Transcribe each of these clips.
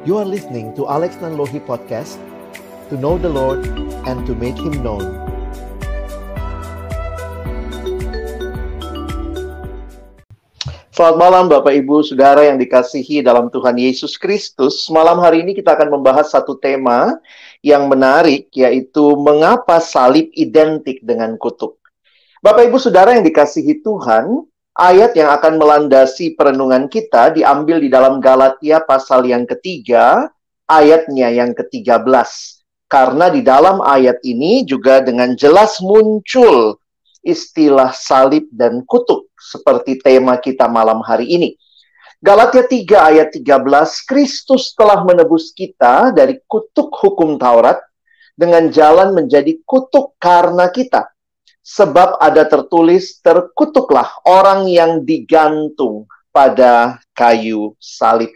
You are listening to Alex Nanlohi Podcast To know the Lord and to make Him known Selamat malam Bapak Ibu Saudara yang dikasihi dalam Tuhan Yesus Kristus Malam hari ini kita akan membahas satu tema yang menarik yaitu mengapa salib identik dengan kutuk. Bapak Ibu Saudara yang dikasihi Tuhan, ayat yang akan melandasi perenungan kita diambil di dalam Galatia pasal yang ketiga, ayatnya yang ke-13. Karena di dalam ayat ini juga dengan jelas muncul istilah salib dan kutuk seperti tema kita malam hari ini. Galatia 3 ayat 13, Kristus telah menebus kita dari kutuk hukum Taurat dengan jalan menjadi kutuk karena kita. Sebab ada tertulis, terkutuklah orang yang digantung pada kayu salib.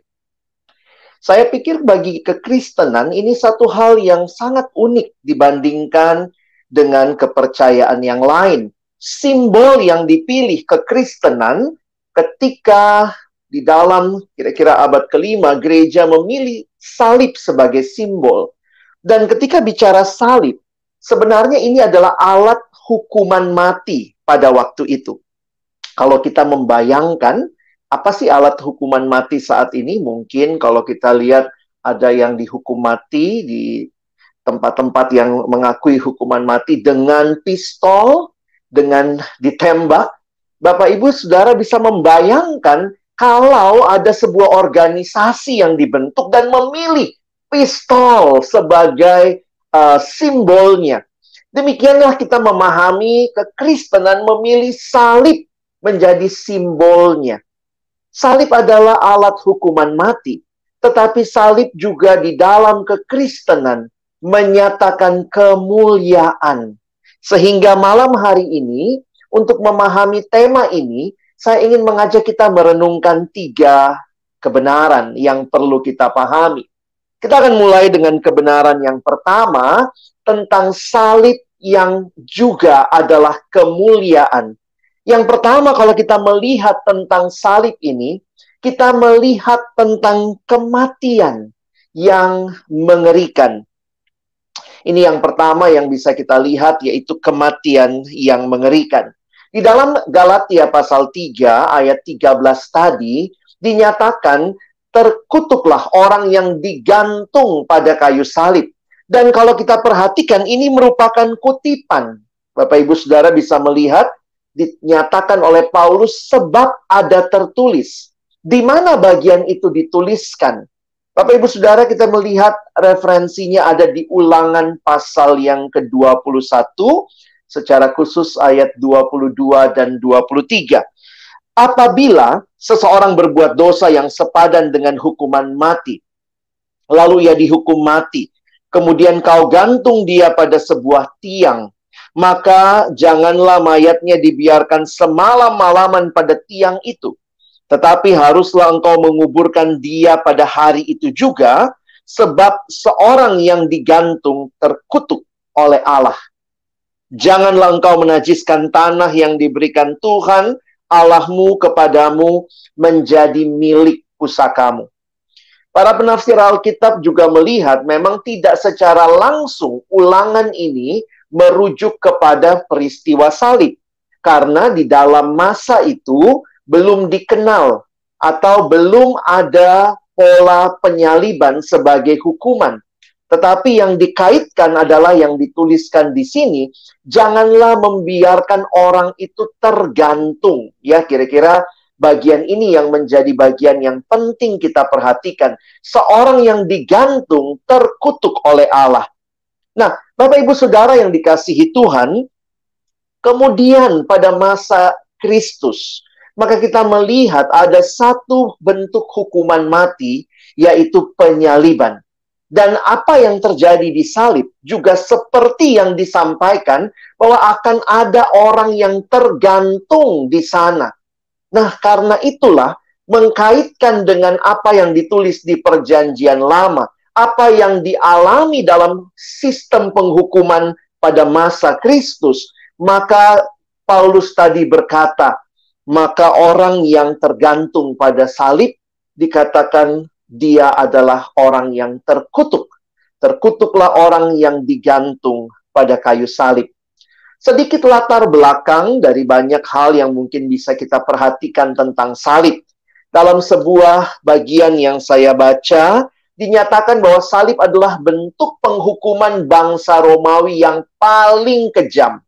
Saya pikir bagi kekristenan ini satu hal yang sangat unik dibandingkan dengan kepercayaan yang lain. Simbol yang dipilih kekristenan ketika di dalam kira-kira abad kelima gereja memilih salib sebagai simbol. Dan ketika bicara salib, sebenarnya ini adalah alat hukuman mati pada waktu itu. Kalau kita membayangkan apa sih alat hukuman mati saat ini? Mungkin kalau kita lihat ada yang dihukum mati di tempat-tempat yang mengakui hukuman mati dengan pistol, dengan ditembak. Bapak Ibu Saudara bisa membayangkan kalau ada sebuah organisasi yang dibentuk dan memilih pistol sebagai uh, simbolnya. Demikianlah kita memahami kekristenan memilih salib menjadi simbolnya. Salib adalah alat hukuman mati, tetapi salib juga di dalam kekristenan menyatakan kemuliaan. Sehingga malam hari ini, untuk memahami tema ini, saya ingin mengajak kita merenungkan tiga kebenaran yang perlu kita pahami. Kita akan mulai dengan kebenaran yang pertama tentang salib yang juga adalah kemuliaan. Yang pertama, kalau kita melihat tentang salib ini, kita melihat tentang kematian yang mengerikan. Ini yang pertama yang bisa kita lihat, yaitu kematian yang mengerikan. Di dalam Galatia pasal 3 ayat 13 tadi dinyatakan terkutuklah orang yang digantung pada kayu salib. Dan kalau kita perhatikan ini merupakan kutipan. Bapak Ibu Saudara bisa melihat dinyatakan oleh Paulus sebab ada tertulis. Di mana bagian itu dituliskan? Bapak Ibu Saudara kita melihat referensinya ada di ulangan pasal yang ke-21 secara khusus ayat 22 dan 23. Apabila seseorang berbuat dosa yang sepadan dengan hukuman mati, lalu ia dihukum mati, kemudian kau gantung dia pada sebuah tiang, maka janganlah mayatnya dibiarkan semalam-malaman pada tiang itu. Tetapi haruslah engkau menguburkan dia pada hari itu juga, sebab seorang yang digantung terkutuk oleh Allah. Janganlah engkau menajiskan tanah yang diberikan Tuhan Allahmu kepadamu menjadi milik pusakamu. Para penafsir Alkitab juga melihat memang tidak secara langsung ulangan ini merujuk kepada peristiwa salib. Karena di dalam masa itu belum dikenal atau belum ada pola penyaliban sebagai hukuman. Tetapi yang dikaitkan adalah yang dituliskan di sini, janganlah membiarkan orang itu tergantung. Ya, kira-kira bagian ini yang menjadi bagian yang penting kita perhatikan. Seorang yang digantung terkutuk oleh Allah. Nah, Bapak Ibu Saudara yang dikasihi Tuhan, kemudian pada masa Kristus, maka kita melihat ada satu bentuk hukuman mati, yaitu penyaliban. Dan apa yang terjadi di salib juga seperti yang disampaikan bahwa akan ada orang yang tergantung di sana. Nah, karena itulah mengkaitkan dengan apa yang ditulis di Perjanjian Lama, apa yang dialami dalam sistem penghukuman pada masa Kristus, maka Paulus tadi berkata, maka orang yang tergantung pada salib dikatakan dia adalah orang yang terkutuk. Terkutuklah orang yang digantung pada kayu salib. Sedikit latar belakang dari banyak hal yang mungkin bisa kita perhatikan tentang salib. Dalam sebuah bagian yang saya baca, dinyatakan bahwa salib adalah bentuk penghukuman bangsa Romawi yang paling kejam.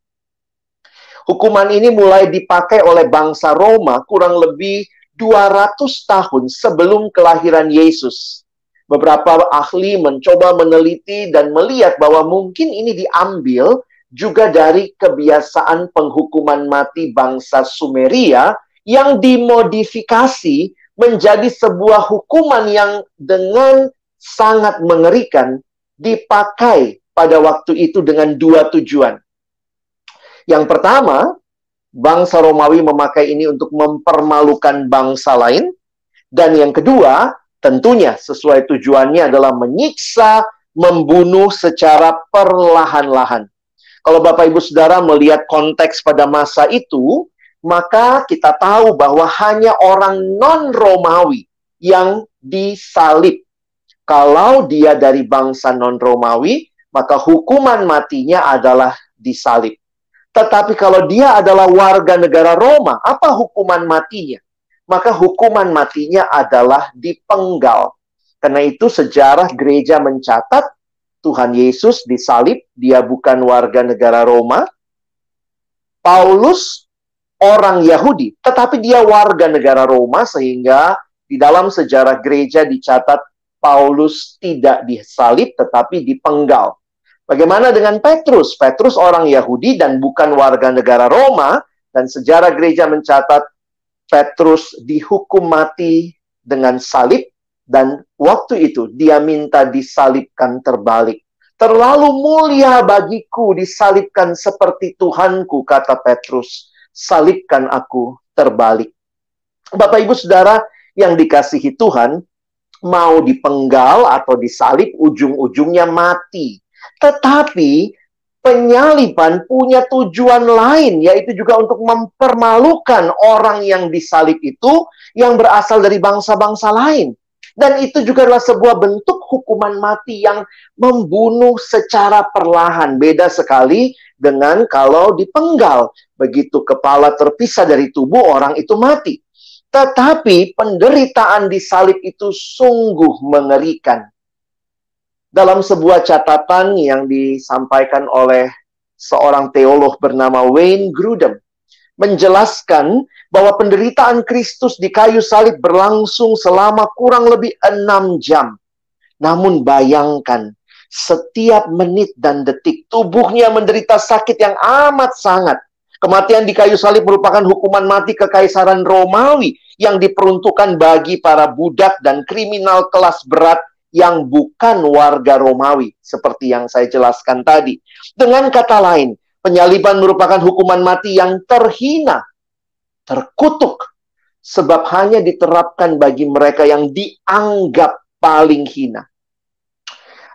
Hukuman ini mulai dipakai oleh bangsa Roma kurang lebih 200 tahun sebelum kelahiran Yesus. Beberapa ahli mencoba meneliti dan melihat bahwa mungkin ini diambil juga dari kebiasaan penghukuman mati bangsa Sumeria yang dimodifikasi menjadi sebuah hukuman yang dengan sangat mengerikan dipakai pada waktu itu dengan dua tujuan. Yang pertama, bangsa Romawi memakai ini untuk mempermalukan bangsa lain. Dan yang kedua, tentunya sesuai tujuannya adalah menyiksa, membunuh secara perlahan-lahan. Kalau Bapak Ibu Saudara melihat konteks pada masa itu, maka kita tahu bahwa hanya orang non-Romawi yang disalib kalau dia dari bangsa non-Romawi, maka hukuman matinya adalah disalib. Tetapi kalau dia adalah warga negara Roma, apa hukuman matinya? Maka hukuman matinya adalah dipenggal. Karena itu sejarah gereja mencatat Tuhan Yesus disalib, dia bukan warga negara Roma. Paulus orang Yahudi, tetapi dia warga negara Roma sehingga di dalam sejarah gereja dicatat Paulus tidak disalib tetapi dipenggal. Bagaimana dengan Petrus? Petrus orang Yahudi dan bukan warga negara Roma dan sejarah gereja mencatat Petrus dihukum mati dengan salib dan waktu itu dia minta disalibkan terbalik. Terlalu mulia bagiku disalibkan seperti Tuhanku, kata Petrus. Salibkan aku terbalik. Bapak Ibu Saudara yang dikasihi Tuhan, mau dipenggal atau disalib, ujung-ujungnya mati. Tetapi penyaliban punya tujuan lain, yaitu juga untuk mempermalukan orang yang disalib itu yang berasal dari bangsa-bangsa lain. Dan itu juga adalah sebuah bentuk hukuman mati yang membunuh secara perlahan. Beda sekali dengan kalau dipenggal. Begitu kepala terpisah dari tubuh, orang itu mati. Tetapi penderitaan di salib itu sungguh mengerikan. Dalam sebuah catatan yang disampaikan oleh seorang teolog bernama Wayne Grudem, menjelaskan bahwa penderitaan Kristus di kayu salib berlangsung selama kurang lebih enam jam. Namun bayangkan, setiap menit dan detik tubuhnya menderita sakit yang amat sangat. Kematian di kayu salib merupakan hukuman mati kekaisaran Romawi yang diperuntukkan bagi para budak dan kriminal kelas berat yang bukan warga Romawi, seperti yang saya jelaskan tadi. Dengan kata lain, penyaliban merupakan hukuman mati yang terhina, terkutuk, sebab hanya diterapkan bagi mereka yang dianggap paling hina.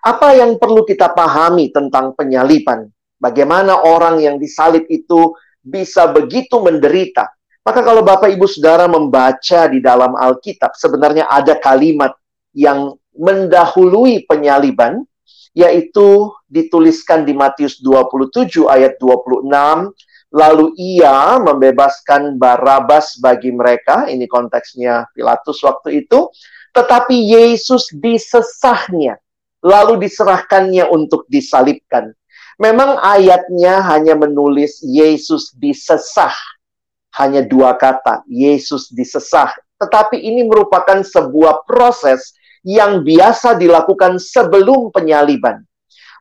Apa yang perlu kita pahami tentang penyaliban? Bagaimana orang yang disalib itu bisa begitu menderita? Maka kalau Bapak Ibu Saudara membaca di dalam Alkitab, sebenarnya ada kalimat yang mendahului penyaliban, yaitu dituliskan di Matius 27 ayat 26, lalu ia membebaskan Barabas bagi mereka, ini konteksnya Pilatus waktu itu, tetapi Yesus disesahnya, lalu diserahkannya untuk disalibkan. Memang ayatnya hanya menulis Yesus disesah, hanya dua kata, Yesus disesah. Tetapi ini merupakan sebuah proses yang biasa dilakukan sebelum penyaliban.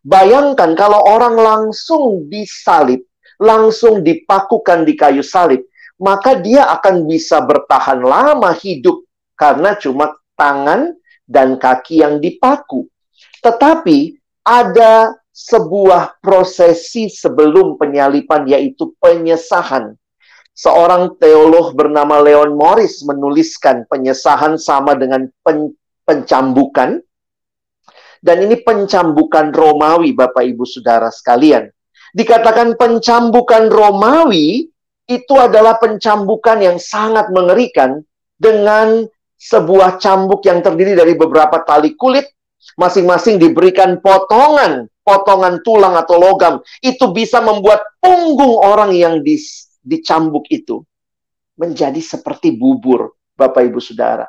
Bayangkan kalau orang langsung disalib, langsung dipakukan di kayu salib, maka dia akan bisa bertahan lama hidup karena cuma tangan dan kaki yang dipaku. Tetapi ada sebuah prosesi sebelum penyalipan yaitu penyesahan. Seorang teolog bernama Leon Morris menuliskan penyesahan sama dengan pen, pencambukan. Dan ini pencambukan Romawi, Bapak Ibu Saudara sekalian. Dikatakan pencambukan Romawi itu adalah pencambukan yang sangat mengerikan dengan sebuah cambuk yang terdiri dari beberapa tali kulit, masing-masing diberikan potongan, potongan tulang atau logam. Itu bisa membuat punggung orang yang di, dicambuk itu menjadi seperti bubur, Bapak Ibu Saudara.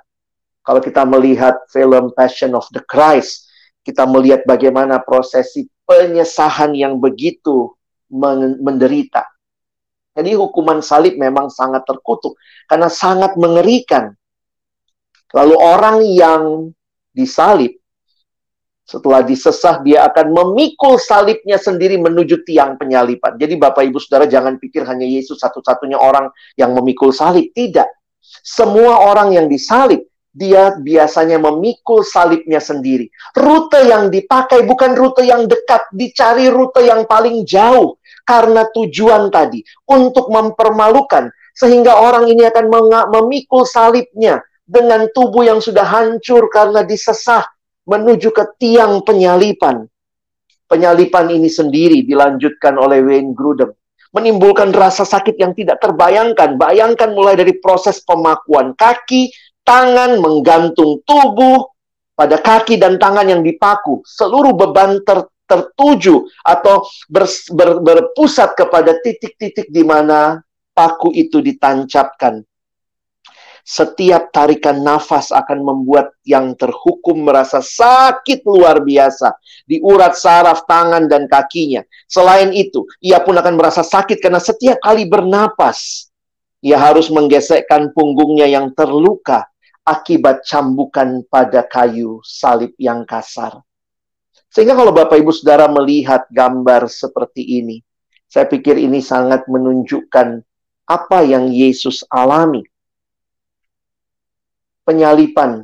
Kalau kita melihat film Passion of the Christ, kita melihat bagaimana prosesi penyesahan yang begitu menderita. Jadi hukuman salib memang sangat terkutuk karena sangat mengerikan. Lalu orang yang disalib, setelah disesah dia akan memikul salibnya sendiri menuju tiang penyalipan. Jadi Bapak Ibu Saudara jangan pikir hanya Yesus satu-satunya orang yang memikul salib. Tidak. Semua orang yang disalib, dia biasanya memikul salibnya sendiri. Rute yang dipakai bukan rute yang dekat, dicari rute yang paling jauh. Karena tujuan tadi, untuk mempermalukan. Sehingga orang ini akan memikul salibnya dengan tubuh yang sudah hancur karena disesah menuju ke tiang penyalipan. Penyalipan ini sendiri dilanjutkan oleh Wayne Grudem. Menimbulkan rasa sakit yang tidak terbayangkan. Bayangkan mulai dari proses pemakuan kaki, tangan, menggantung tubuh, pada kaki dan tangan yang dipaku. Seluruh beban ter, tertuju atau ber, ber, berpusat kepada titik-titik di mana paku itu ditancapkan. Setiap tarikan nafas akan membuat yang terhukum merasa sakit luar biasa di urat saraf tangan dan kakinya. Selain itu, ia pun akan merasa sakit karena setiap kali bernapas, ia harus menggesekkan punggungnya yang terluka akibat cambukan pada kayu salib yang kasar. Sehingga kalau Bapak Ibu Saudara melihat gambar seperti ini, saya pikir ini sangat menunjukkan apa yang Yesus alami penyalipan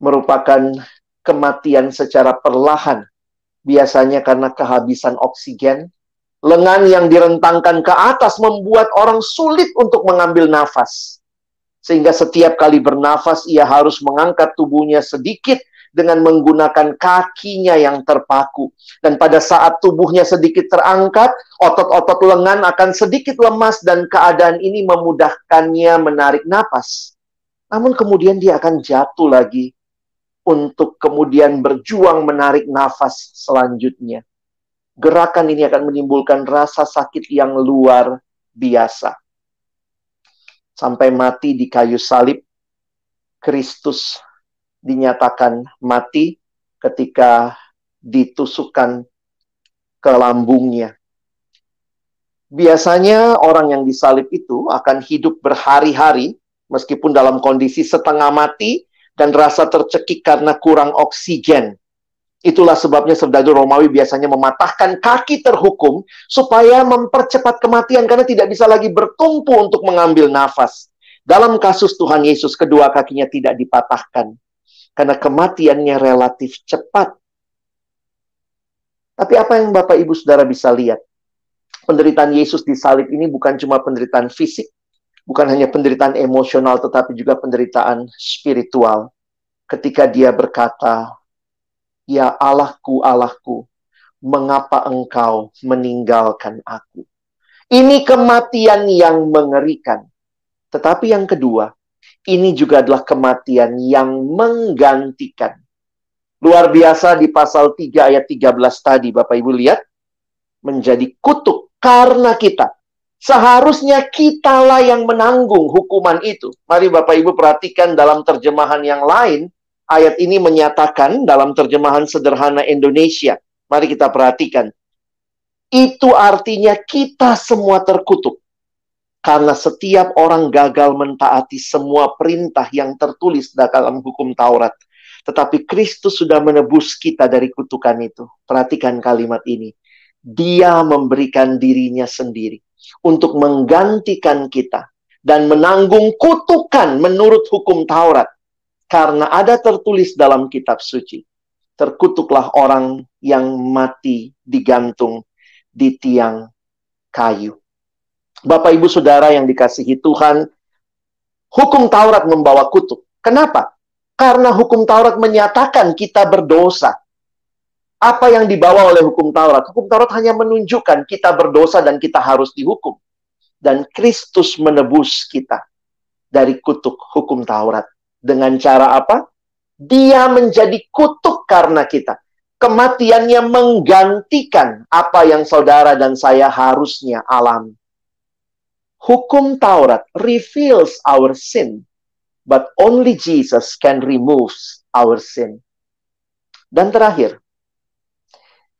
merupakan kematian secara perlahan, biasanya karena kehabisan oksigen. Lengan yang direntangkan ke atas membuat orang sulit untuk mengambil nafas. Sehingga setiap kali bernafas ia harus mengangkat tubuhnya sedikit dengan menggunakan kakinya yang terpaku. Dan pada saat tubuhnya sedikit terangkat, otot-otot lengan akan sedikit lemas dan keadaan ini memudahkannya menarik nafas. Namun kemudian dia akan jatuh lagi untuk kemudian berjuang menarik nafas selanjutnya. Gerakan ini akan menimbulkan rasa sakit yang luar biasa. Sampai mati di kayu salib, Kristus dinyatakan mati ketika ditusukkan ke lambungnya. Biasanya orang yang disalib itu akan hidup berhari-hari meskipun dalam kondisi setengah mati dan rasa tercekik karena kurang oksigen. Itulah sebabnya serdadu Romawi biasanya mematahkan kaki terhukum supaya mempercepat kematian karena tidak bisa lagi bertumpu untuk mengambil nafas. Dalam kasus Tuhan Yesus, kedua kakinya tidak dipatahkan karena kematiannya relatif cepat. Tapi apa yang Bapak Ibu Saudara bisa lihat? Penderitaan Yesus di salib ini bukan cuma penderitaan fisik, bukan hanya penderitaan emosional tetapi juga penderitaan spiritual. Ketika dia berkata, "Ya Allahku, Allahku, mengapa engkau meninggalkan aku?" Ini kematian yang mengerikan. Tetapi yang kedua, ini juga adalah kematian yang menggantikan. Luar biasa di pasal 3 ayat 13 tadi, Bapak Ibu lihat. Menjadi kutuk karena kita. Seharusnya kitalah yang menanggung hukuman itu. Mari Bapak Ibu perhatikan dalam terjemahan yang lain, ayat ini menyatakan dalam terjemahan sederhana Indonesia. Mari kita perhatikan. Itu artinya kita semua terkutuk. Karena setiap orang gagal mentaati semua perintah yang tertulis dalam hukum Taurat. Tetapi Kristus sudah menebus kita dari kutukan itu. Perhatikan kalimat ini. Dia memberikan dirinya sendiri untuk menggantikan kita dan menanggung kutukan menurut hukum Taurat. Karena ada tertulis dalam kitab suci, terkutuklah orang yang mati digantung di tiang kayu. Bapak Ibu Saudara yang dikasihi Tuhan, hukum Taurat membawa kutuk. Kenapa? Karena hukum Taurat menyatakan kita berdosa. Apa yang dibawa oleh hukum Taurat? Hukum Taurat hanya menunjukkan kita berdosa dan kita harus dihukum. Dan Kristus menebus kita dari kutuk hukum Taurat. Dengan cara apa? Dia menjadi kutuk karena kita. Kematiannya menggantikan apa yang saudara dan saya harusnya alami. Hukum Taurat reveals our sin, but only Jesus can remove our sin. Dan terakhir,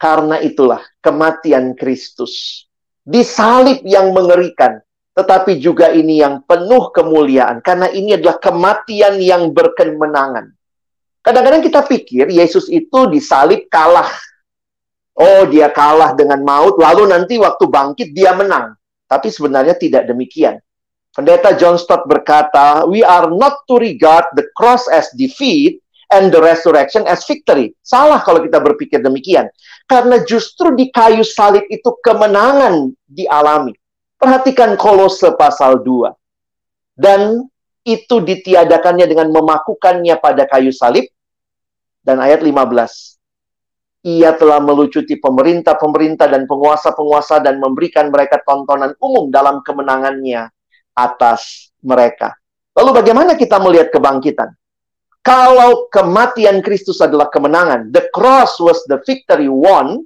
karena itulah kematian Kristus disalib yang mengerikan, tetapi juga ini yang penuh kemuliaan karena ini adalah kematian yang berkemenangan. Kadang-kadang kita pikir Yesus itu disalib kalah. Oh, dia kalah dengan maut, lalu nanti waktu bangkit dia menang. Tapi sebenarnya tidak demikian. Pendeta John Stott berkata, "We are not to regard the cross as defeat and the resurrection as victory." Salah kalau kita berpikir demikian. Karena justru di kayu salib itu kemenangan dialami. Perhatikan Kolose pasal 2. Dan itu ditiadakannya dengan memakukannya pada kayu salib. Dan ayat 15 ia telah melucuti pemerintah-pemerintah dan penguasa-penguasa dan memberikan mereka tontonan umum dalam kemenangannya atas mereka. Lalu bagaimana kita melihat kebangkitan? Kalau kematian Kristus adalah kemenangan, the cross was the victory won,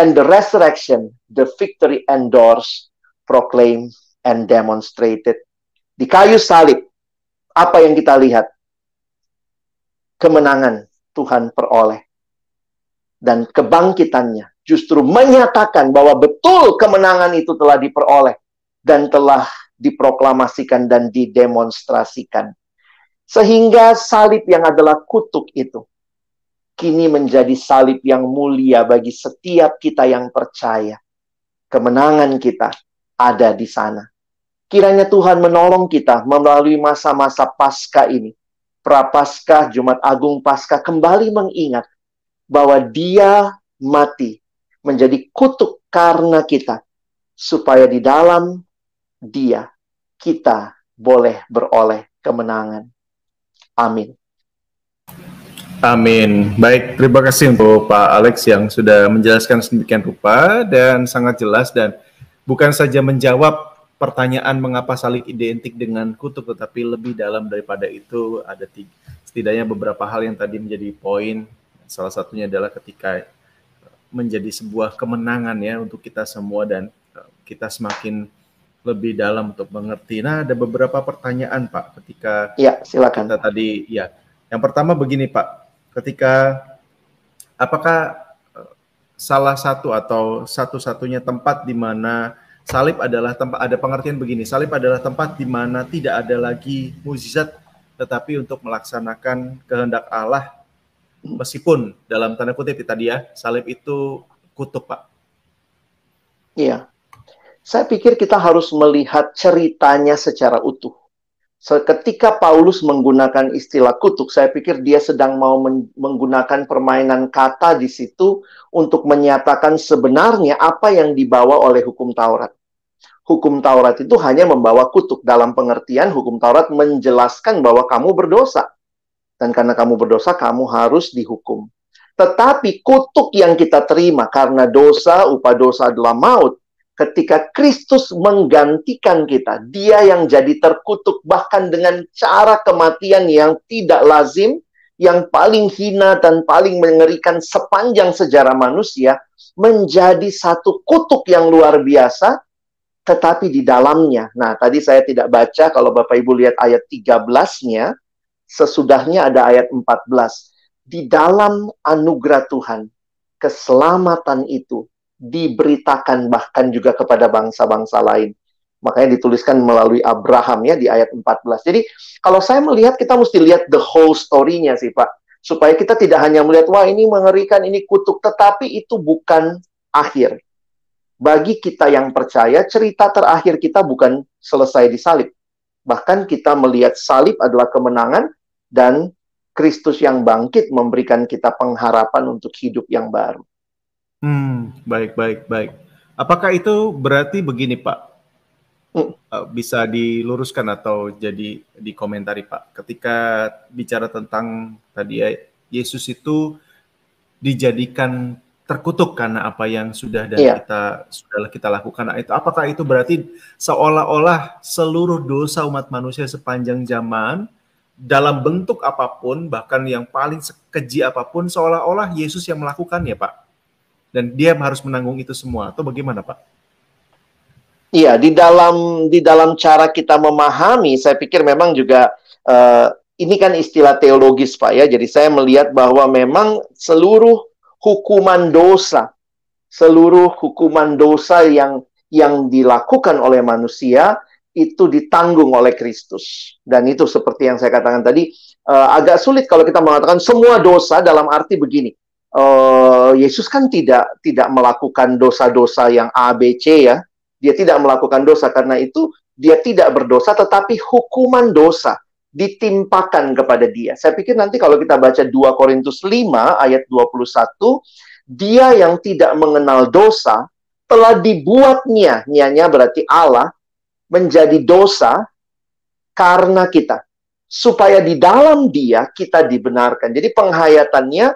and the resurrection, the victory endorsed, proclaimed, and demonstrated. Di kayu salib, apa yang kita lihat? Kemenangan Tuhan peroleh dan kebangkitannya justru menyatakan bahwa betul kemenangan itu telah diperoleh dan telah diproklamasikan dan didemonstrasikan. Sehingga salib yang adalah kutuk itu kini menjadi salib yang mulia bagi setiap kita yang percaya. Kemenangan kita ada di sana. Kiranya Tuhan menolong kita melalui masa-masa pasca ini. Prapaskah, Jumat Agung Pasca kembali mengingat bahwa dia mati menjadi kutuk karena kita supaya di dalam dia kita boleh beroleh kemenangan. Amin. Amin. Baik, terima kasih untuk Pak Alex yang sudah menjelaskan sedemikian rupa dan sangat jelas dan bukan saja menjawab pertanyaan mengapa salib identik dengan kutuk, tetapi lebih dalam daripada itu ada tiga, setidaknya beberapa hal yang tadi menjadi poin Salah satunya adalah ketika menjadi sebuah kemenangan ya untuk kita semua dan eh, kita semakin lebih dalam untuk mengerti. Nah, ada beberapa pertanyaan Pak ketika Ya, silakan. Kita tadi ya. Yang pertama begini Pak, ketika apakah eh, salah satu atau satu-satunya tempat di mana salib adalah tempat ada pengertian begini, salib adalah tempat di mana tidak ada lagi mukjizat tetapi untuk melaksanakan kehendak Allah meskipun dalam tanda kutip tadi ya salib itu kutuk pak. Iya, saya pikir kita harus melihat ceritanya secara utuh. Ketika Paulus menggunakan istilah kutuk, saya pikir dia sedang mau menggunakan permainan kata di situ untuk menyatakan sebenarnya apa yang dibawa oleh hukum Taurat. Hukum Taurat itu hanya membawa kutuk dalam pengertian hukum Taurat menjelaskan bahwa kamu berdosa dan karena kamu berdosa, kamu harus dihukum. Tetapi kutuk yang kita terima karena dosa, upah dosa adalah maut. Ketika Kristus menggantikan kita, dia yang jadi terkutuk bahkan dengan cara kematian yang tidak lazim, yang paling hina dan paling mengerikan sepanjang sejarah manusia, menjadi satu kutuk yang luar biasa, tetapi di dalamnya. Nah, tadi saya tidak baca, kalau Bapak Ibu lihat ayat 13-nya, Sesudahnya ada ayat 14. Di dalam anugerah Tuhan, keselamatan itu diberitakan bahkan juga kepada bangsa-bangsa lain. Makanya dituliskan melalui Abraham ya di ayat 14. Jadi kalau saya melihat kita mesti lihat the whole story-nya sih Pak. Supaya kita tidak hanya melihat wah ini mengerikan, ini kutuk, tetapi itu bukan akhir. Bagi kita yang percaya, cerita terakhir kita bukan selesai di salib. Bahkan kita melihat salib adalah kemenangan dan Kristus yang bangkit memberikan kita pengharapan untuk hidup yang baru. Hmm, baik, baik, baik. Apakah itu berarti begini, Pak? Hmm. Eh, bisa diluruskan atau jadi dikomentari, Pak. Ketika bicara tentang tadi ya, Yesus itu dijadikan terkutuk karena apa yang sudah dan yeah. kita sudah kita lakukan. Itu apakah itu berarti seolah-olah seluruh dosa umat manusia sepanjang zaman dalam bentuk apa pun, bahkan yang paling keji apa pun, seolah-olah Yesus yang melakukannya, Pak. Dan dia harus menanggung itu semua. Atau bagaimana, Pak? Iya, di dalam di dalam cara kita memahami, saya pikir memang juga uh, ini kan istilah teologis, Pak ya. Jadi saya melihat bahwa memang seluruh hukuman dosa, seluruh hukuman dosa yang yang dilakukan oleh manusia itu ditanggung oleh Kristus. Dan itu seperti yang saya katakan tadi, uh, agak sulit kalau kita mengatakan semua dosa dalam arti begini. Uh, Yesus kan tidak tidak melakukan dosa-dosa yang A, B, C ya. Dia tidak melakukan dosa karena itu dia tidak berdosa, tetapi hukuman dosa ditimpakan kepada dia. Saya pikir nanti kalau kita baca 2 Korintus 5 ayat 21, dia yang tidak mengenal dosa telah dibuatnya, nianya berarti Allah, menjadi dosa karena kita. Supaya di dalam dia kita dibenarkan. Jadi penghayatannya,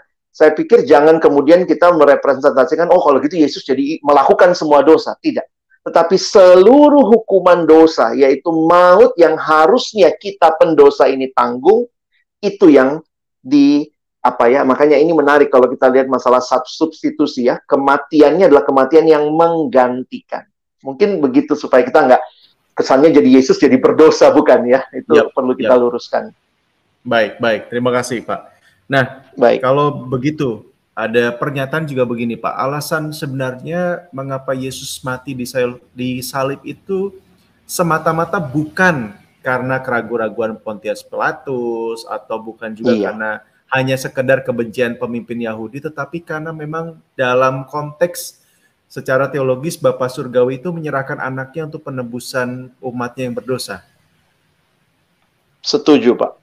saya pikir jangan kemudian kita merepresentasikan, oh kalau gitu Yesus jadi melakukan semua dosa. Tidak. Tetapi seluruh hukuman dosa, yaitu maut yang harusnya kita pendosa ini tanggung, itu yang di apa ya makanya ini menarik kalau kita lihat masalah substitusi ya kematiannya adalah kematian yang menggantikan mungkin begitu supaya kita nggak kesannya jadi Yesus jadi berdosa bukan ya? Itu yep, perlu kita yep. luruskan. Baik, baik. Terima kasih, Pak. Nah, baik. Kalau begitu, ada pernyataan juga begini, Pak. Alasan sebenarnya mengapa Yesus mati di salib, di salib itu semata-mata bukan karena keraguan-raguan Pontius Pilatus atau bukan juga iya. karena hanya sekedar kebencian pemimpin Yahudi, tetapi karena memang dalam konteks secara teologis Bapak Surgawi itu menyerahkan anaknya untuk penebusan umatnya yang berdosa. Setuju, Pak.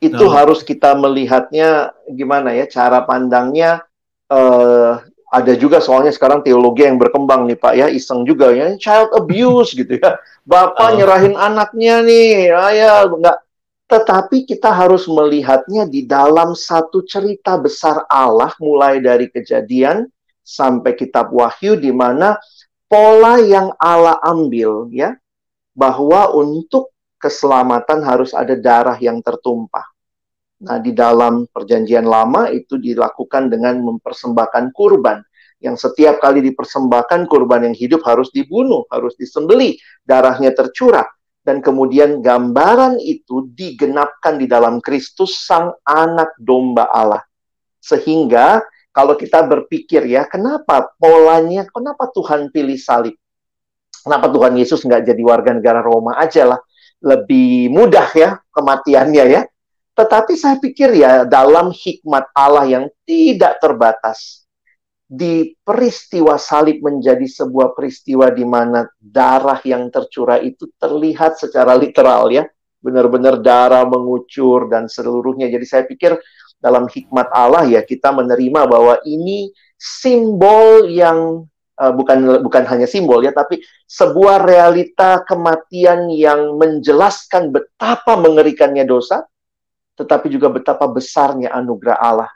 Itu oh. harus kita melihatnya gimana ya, cara pandangnya uh, ada juga soalnya sekarang teologi yang berkembang nih Pak ya, iseng juga ya, child abuse gitu ya. Bapak oh. nyerahin anaknya nih, ayah enggak tetapi kita harus melihatnya di dalam satu cerita besar Allah mulai dari kejadian sampai kitab Wahyu di mana pola yang Allah ambil ya bahwa untuk keselamatan harus ada darah yang tertumpah. Nah, di dalam perjanjian lama itu dilakukan dengan mempersembahkan kurban yang setiap kali dipersembahkan kurban yang hidup harus dibunuh, harus disembeli, darahnya tercurah dan kemudian gambaran itu digenapkan di dalam Kristus sang anak domba Allah. Sehingga kalau kita berpikir ya, kenapa polanya, kenapa Tuhan pilih salib? Kenapa Tuhan Yesus nggak jadi warga negara Roma aja lah? Lebih mudah ya kematiannya ya. Tetapi saya pikir ya dalam hikmat Allah yang tidak terbatas, di peristiwa salib menjadi sebuah peristiwa di mana darah yang tercurah itu terlihat secara literal ya. Benar-benar darah mengucur dan seluruhnya. Jadi saya pikir dalam hikmat Allah ya kita menerima bahwa ini simbol yang uh, bukan bukan hanya simbol ya tapi sebuah realita kematian yang menjelaskan betapa mengerikannya dosa tetapi juga betapa besarnya anugerah Allah.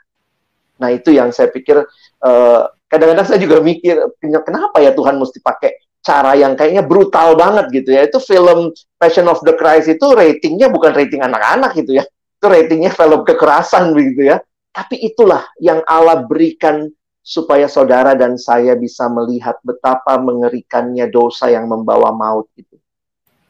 Nah, itu yang saya pikir eh, kadang-kadang saya juga mikir kenapa ya Tuhan mesti pakai cara yang kayaknya brutal banget gitu ya. Itu film Passion of the Christ itu ratingnya bukan rating anak-anak gitu ya itu ratingnya film kekerasan begitu ya. Tapi itulah yang Allah berikan supaya saudara dan saya bisa melihat betapa mengerikannya dosa yang membawa maut itu.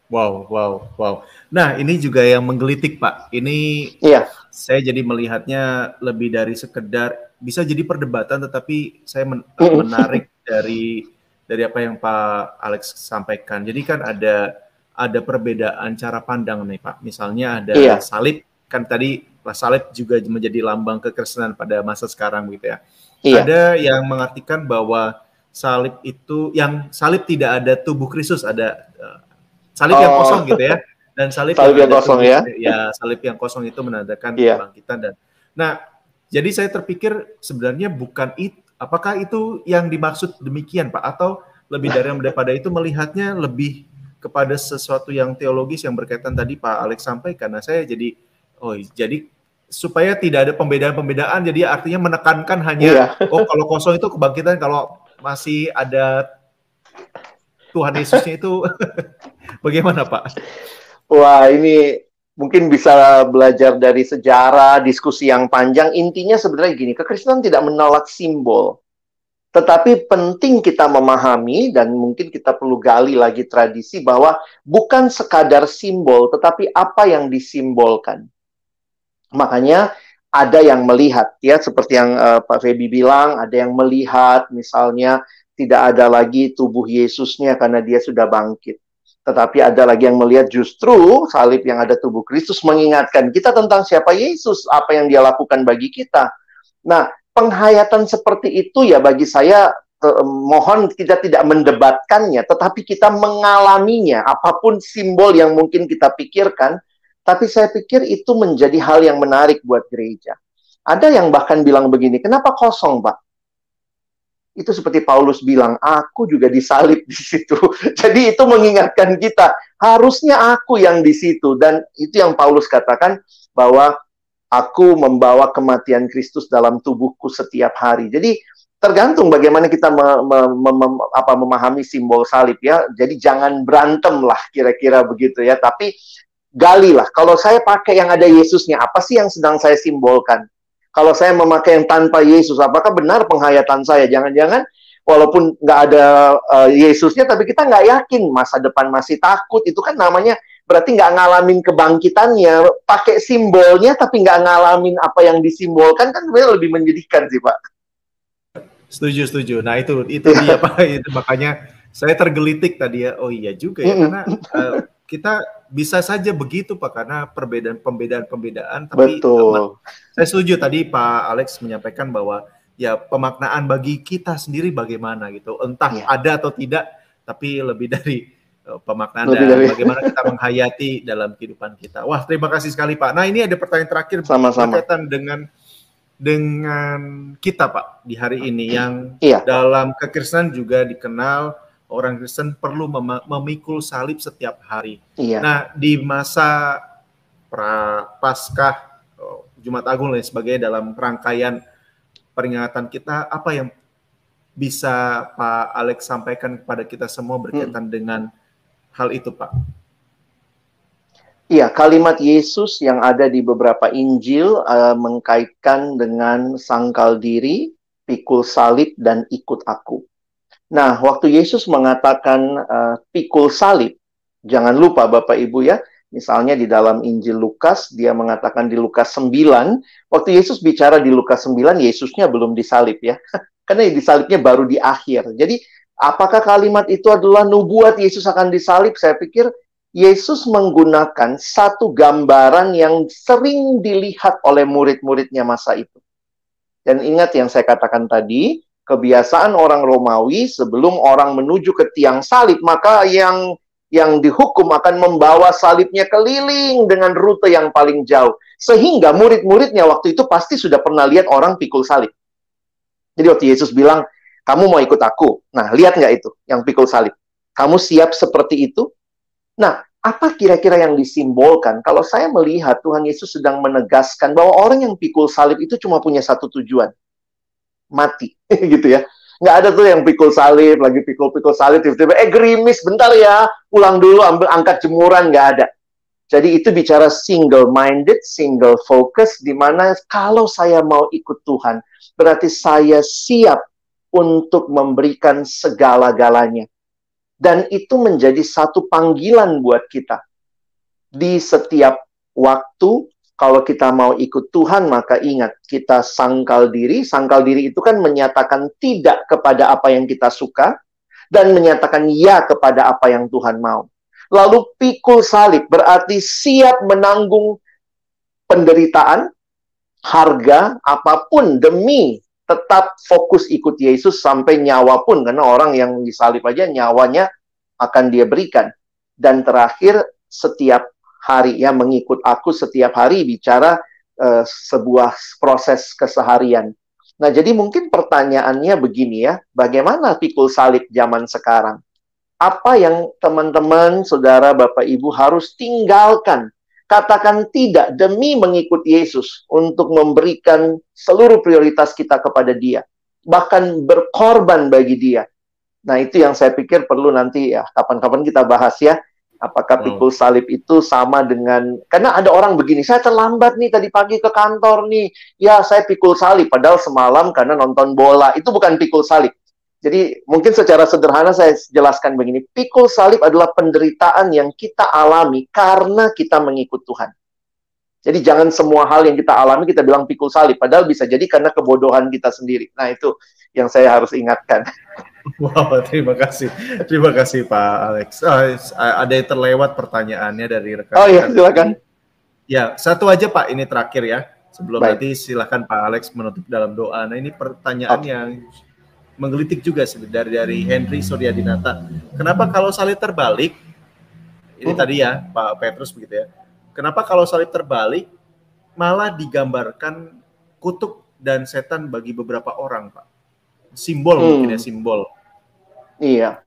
Wow, wow, wow. Nah, ini juga yang menggelitik, Pak. Ini iya. saya jadi melihatnya lebih dari sekedar bisa jadi perdebatan, tetapi saya men menarik dari dari apa yang Pak Alex sampaikan. Jadi kan ada ada perbedaan cara pandang nih, Pak. Misalnya ada iya. salib kan tadi salib juga menjadi lambang kekristenan pada masa sekarang gitu ya. Iya. Ada yang mengartikan bahwa salib itu yang salib tidak ada tubuh Kristus, ada uh, salib oh. yang kosong gitu ya. Dan salib, salib yang, yang kosong ya. Ya, salib yang kosong itu menandakan iya. kebangkitan dan Nah, jadi saya terpikir sebenarnya bukan itu apakah itu yang dimaksud demikian Pak atau lebih dari yang daripada itu melihatnya lebih kepada sesuatu yang teologis yang berkaitan tadi Pak Alex sampaikan. Nah, saya jadi Oh, jadi supaya tidak ada pembedaan-pembedaan jadi artinya menekankan hanya iya. oh kalau kosong itu kebangkitan kalau masih ada Tuhan Yesusnya itu bagaimana Pak? Wah ini mungkin bisa belajar dari sejarah, diskusi yang panjang. Intinya sebenarnya gini, kekristenan tidak menolak simbol. Tetapi penting kita memahami dan mungkin kita perlu gali lagi tradisi bahwa bukan sekadar simbol, tetapi apa yang disimbolkan. Makanya ada yang melihat, ya seperti yang uh, Pak Febi bilang, ada yang melihat misalnya tidak ada lagi tubuh Yesusnya karena dia sudah bangkit. Tetapi ada lagi yang melihat justru salib yang ada tubuh Kristus mengingatkan kita tentang siapa Yesus, apa yang dia lakukan bagi kita. Nah, penghayatan seperti itu ya bagi saya eh, mohon kita tidak mendebatkannya, tetapi kita mengalaminya, apa pun simbol yang mungkin kita pikirkan, tapi saya pikir itu menjadi hal yang menarik buat gereja. Ada yang bahkan bilang begini, kenapa kosong, Pak? Itu seperti Paulus bilang, aku juga disalib di situ. Jadi itu mengingatkan kita, harusnya aku yang di situ. Dan itu yang Paulus katakan bahwa aku membawa kematian Kristus dalam tubuhku setiap hari. Jadi tergantung bagaimana kita me, me, me, me, apa, memahami simbol salib ya. Jadi jangan berantem lah kira-kira begitu ya. Tapi galilah, kalau saya pakai yang ada Yesusnya, apa sih yang sedang saya simbolkan? Kalau saya memakai yang tanpa Yesus, apakah benar penghayatan saya? Jangan-jangan walaupun nggak ada uh, Yesusnya, tapi kita nggak yakin masa depan masih takut. Itu kan namanya berarti nggak ngalamin kebangkitannya. Pakai simbolnya, tapi nggak ngalamin apa yang disimbolkan, kan sebenarnya lebih menyedihkan sih, Pak. Setuju, setuju. Nah itu itu dia Pak. Itu makanya saya tergelitik tadi ya. Oh iya juga ya, karena uh, kita bisa saja begitu Pak karena perbedaan pembedaan pembedaan tapi Betul. saya setuju tadi Pak Alex menyampaikan bahwa ya pemaknaan bagi kita sendiri bagaimana gitu entah ya. ada atau tidak tapi lebih dari uh, pemaknaan lebih dan dari... bagaimana kita menghayati dalam kehidupan kita. Wah, terima kasih sekali Pak. Nah, ini ada pertanyaan terakhir sama-sama berkaitan dengan dengan kita Pak di hari ini yang iya. dalam kekristenan juga dikenal orang Kristen perlu mem memikul salib setiap hari. Iya. Nah, di masa pra Paskah oh, Jumat Agung dan sebagainya dalam rangkaian peringatan kita apa yang bisa Pak Alex sampaikan kepada kita semua berkaitan hmm. dengan hal itu, Pak? Iya, kalimat Yesus yang ada di beberapa Injil uh, mengkaitkan dengan sangkal diri, pikul salib, dan ikut aku. Nah, waktu Yesus mengatakan uh, pikul salib, jangan lupa Bapak Ibu ya, misalnya di dalam Injil Lukas, dia mengatakan di Lukas 9, waktu Yesus bicara di Lukas 9, Yesusnya belum disalib ya. Karena disalibnya baru di akhir. Jadi, apakah kalimat itu adalah nubuat Yesus akan disalib? Saya pikir Yesus menggunakan satu gambaran yang sering dilihat oleh murid-muridnya masa itu. Dan ingat yang saya katakan tadi, kebiasaan orang Romawi sebelum orang menuju ke tiang salib maka yang yang dihukum akan membawa salibnya keliling dengan rute yang paling jauh sehingga murid-muridnya waktu itu pasti sudah pernah lihat orang pikul salib. Jadi waktu Yesus bilang, kamu mau ikut aku? Nah, lihat nggak itu yang pikul salib? Kamu siap seperti itu? Nah, apa kira-kira yang disimbolkan? Kalau saya melihat Tuhan Yesus sedang menegaskan bahwa orang yang pikul salib itu cuma punya satu tujuan, mati gitu ya. Nggak ada tuh yang pikul salib lagi pikul-pikul salib tiba-tiba eh gerimis bentar ya pulang dulu ambil angkat jemuran. Nggak ada. Jadi itu bicara single minded single focus di mana kalau saya mau ikut Tuhan berarti saya siap untuk memberikan segala-galanya. Dan itu menjadi satu panggilan buat kita. Di setiap waktu kalau kita mau ikut Tuhan, maka ingat, kita sangkal diri. Sangkal diri itu kan menyatakan tidak kepada apa yang kita suka, dan menyatakan ya kepada apa yang Tuhan mau. Lalu pikul salib berarti siap menanggung penderitaan, harga, apa pun demi tetap fokus ikut Yesus sampai nyawa pun. Karena orang yang disalib aja nyawanya akan dia berikan. Dan terakhir, setiap hari ya mengikut aku setiap hari bicara uh, sebuah proses keseharian. Nah, jadi mungkin pertanyaannya begini ya, bagaimana pikul salib zaman sekarang? Apa yang teman-teman, saudara, Bapak, Ibu harus tinggalkan? Katakan tidak demi mengikut Yesus untuk memberikan seluruh prioritas kita kepada Dia, bahkan berkorban bagi Dia. Nah, itu yang saya pikir perlu nanti ya kapan-kapan kita bahas ya Apakah pikul salib itu sama dengan karena ada orang begini, saya terlambat nih tadi pagi ke kantor nih. Ya, saya pikul salib padahal semalam karena nonton bola. Itu bukan pikul salib. Jadi mungkin secara sederhana saya jelaskan begini, pikul salib adalah penderitaan yang kita alami karena kita mengikut Tuhan. Jadi jangan semua hal yang kita alami kita bilang pikul salib, padahal bisa jadi karena kebodohan kita sendiri. Nah itu yang saya harus ingatkan. Wow, terima kasih. Terima kasih Pak Alex. Oh, ada yang terlewat pertanyaannya dari rekan. Oh iya, silakan. Ya, satu aja Pak, ini terakhir ya. Sebelum Baik. nanti silakan Pak Alex menutup dalam doa. Nah, ini pertanyaan okay. yang menggelitik juga dari dari Henry Suryadinata. Kenapa kalau salib terbalik? Ini hmm. tadi ya Pak Petrus begitu ya. Kenapa kalau salib terbalik malah digambarkan kutuk dan setan bagi beberapa orang, Pak? Simbol hmm. mungkin ya simbol. Iya.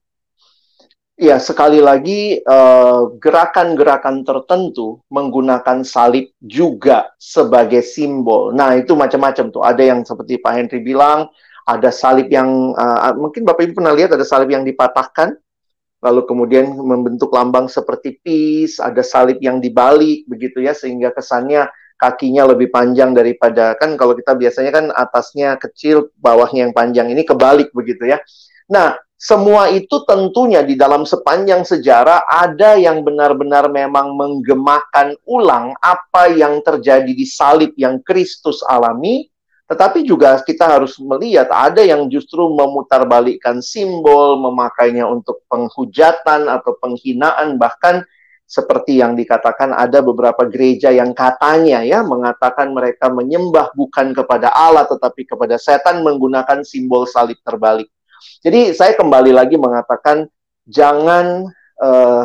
Iya, sekali lagi eh, gerakan-gerakan uh, tertentu menggunakan salib juga sebagai simbol. Nah, itu macam-macam tuh. Ada yang seperti Pak Henry bilang, ada salib yang uh, mungkin Bapak Ibu pernah lihat ada salib yang dipatahkan, lalu kemudian membentuk lambang seperti peace, ada salib yang dibalik begitu ya sehingga kesannya kakinya lebih panjang daripada kan kalau kita biasanya kan atasnya kecil, bawahnya yang panjang. Ini kebalik begitu ya. Nah, semua itu tentunya di dalam sepanjang sejarah ada yang benar-benar memang menggemakan ulang apa yang terjadi di salib yang Kristus alami, tetapi juga kita harus melihat ada yang justru memutarbalikkan simbol, memakainya untuk penghujatan atau penghinaan bahkan seperti yang dikatakan ada beberapa gereja yang katanya ya mengatakan mereka menyembah bukan kepada Allah tetapi kepada setan menggunakan simbol salib terbalik. Jadi saya kembali lagi mengatakan jangan uh,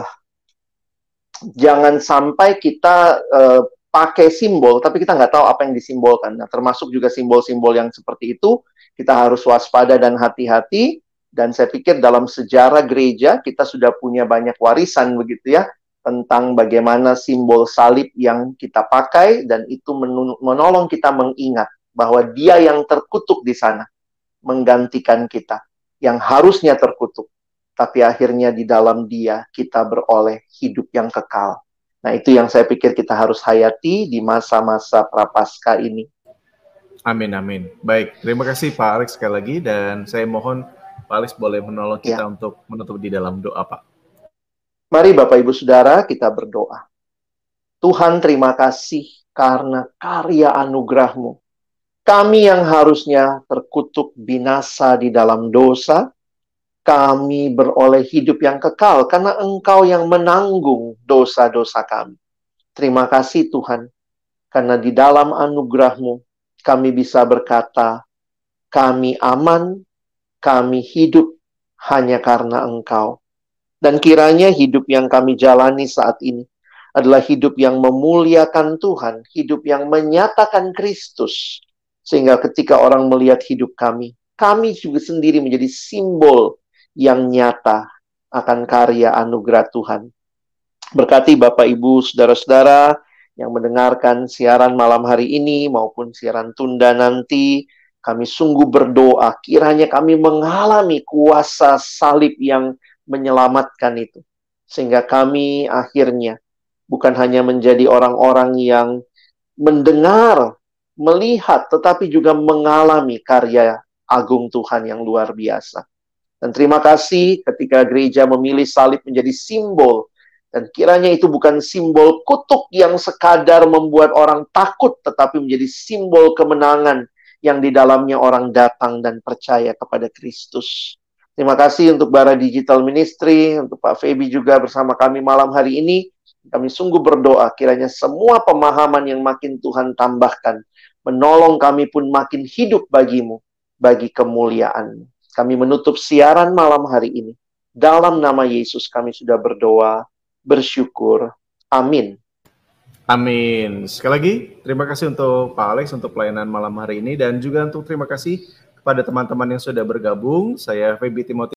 jangan sampai kita uh, pakai simbol tapi kita nggak tahu apa yang disimbolkan. Nah, termasuk juga simbol-simbol yang seperti itu kita harus waspada dan hati-hati. Dan saya pikir dalam sejarah gereja kita sudah punya banyak warisan begitu ya tentang bagaimana simbol salib yang kita pakai dan itu menolong kita mengingat bahwa dia yang terkutuk di sana menggantikan kita yang harusnya terkutuk, tapi akhirnya di dalam dia kita beroleh hidup yang kekal. Nah, itu yang saya pikir kita harus hayati di masa-masa prapaskah ini. Amin, amin. Baik, terima kasih Pak Alex sekali lagi dan saya mohon Pak Alex boleh menolong kita ya. untuk menutup di dalam doa, Pak. Mari Bapak Ibu Saudara kita berdoa. Tuhan terima kasih karena karya anugerahmu kami yang harusnya terkutuk binasa di dalam dosa, kami beroleh hidup yang kekal karena Engkau yang menanggung dosa-dosa kami. Terima kasih Tuhan, karena di dalam anugerah-Mu kami bisa berkata, kami aman, kami hidup hanya karena Engkau. Dan kiranya hidup yang kami jalani saat ini adalah hidup yang memuliakan Tuhan, hidup yang menyatakan Kristus, sehingga ketika orang melihat hidup kami, kami juga sendiri menjadi simbol yang nyata akan karya anugerah Tuhan. Berkati Bapak Ibu, saudara-saudara yang mendengarkan siaran malam hari ini maupun siaran tunda nanti, kami sungguh berdoa kiranya kami mengalami kuasa salib yang menyelamatkan itu. Sehingga kami akhirnya bukan hanya menjadi orang-orang yang mendengar melihat tetapi juga mengalami karya agung Tuhan yang luar biasa. Dan terima kasih ketika gereja memilih salib menjadi simbol dan kiranya itu bukan simbol kutuk yang sekadar membuat orang takut tetapi menjadi simbol kemenangan yang di dalamnya orang datang dan percaya kepada Kristus. Terima kasih untuk Bara Digital Ministry, untuk Pak Febi juga bersama kami malam hari ini. Kami sungguh berdoa kiranya semua pemahaman yang makin Tuhan tambahkan menolong kami pun makin hidup bagimu, bagi kemuliaan. Kami menutup siaran malam hari ini. Dalam nama Yesus kami sudah berdoa, bersyukur. Amin. Amin. Sekali lagi, terima kasih untuk Pak Alex untuk pelayanan malam hari ini dan juga untuk terima kasih kepada teman-teman yang sudah bergabung. Saya Feby Timothy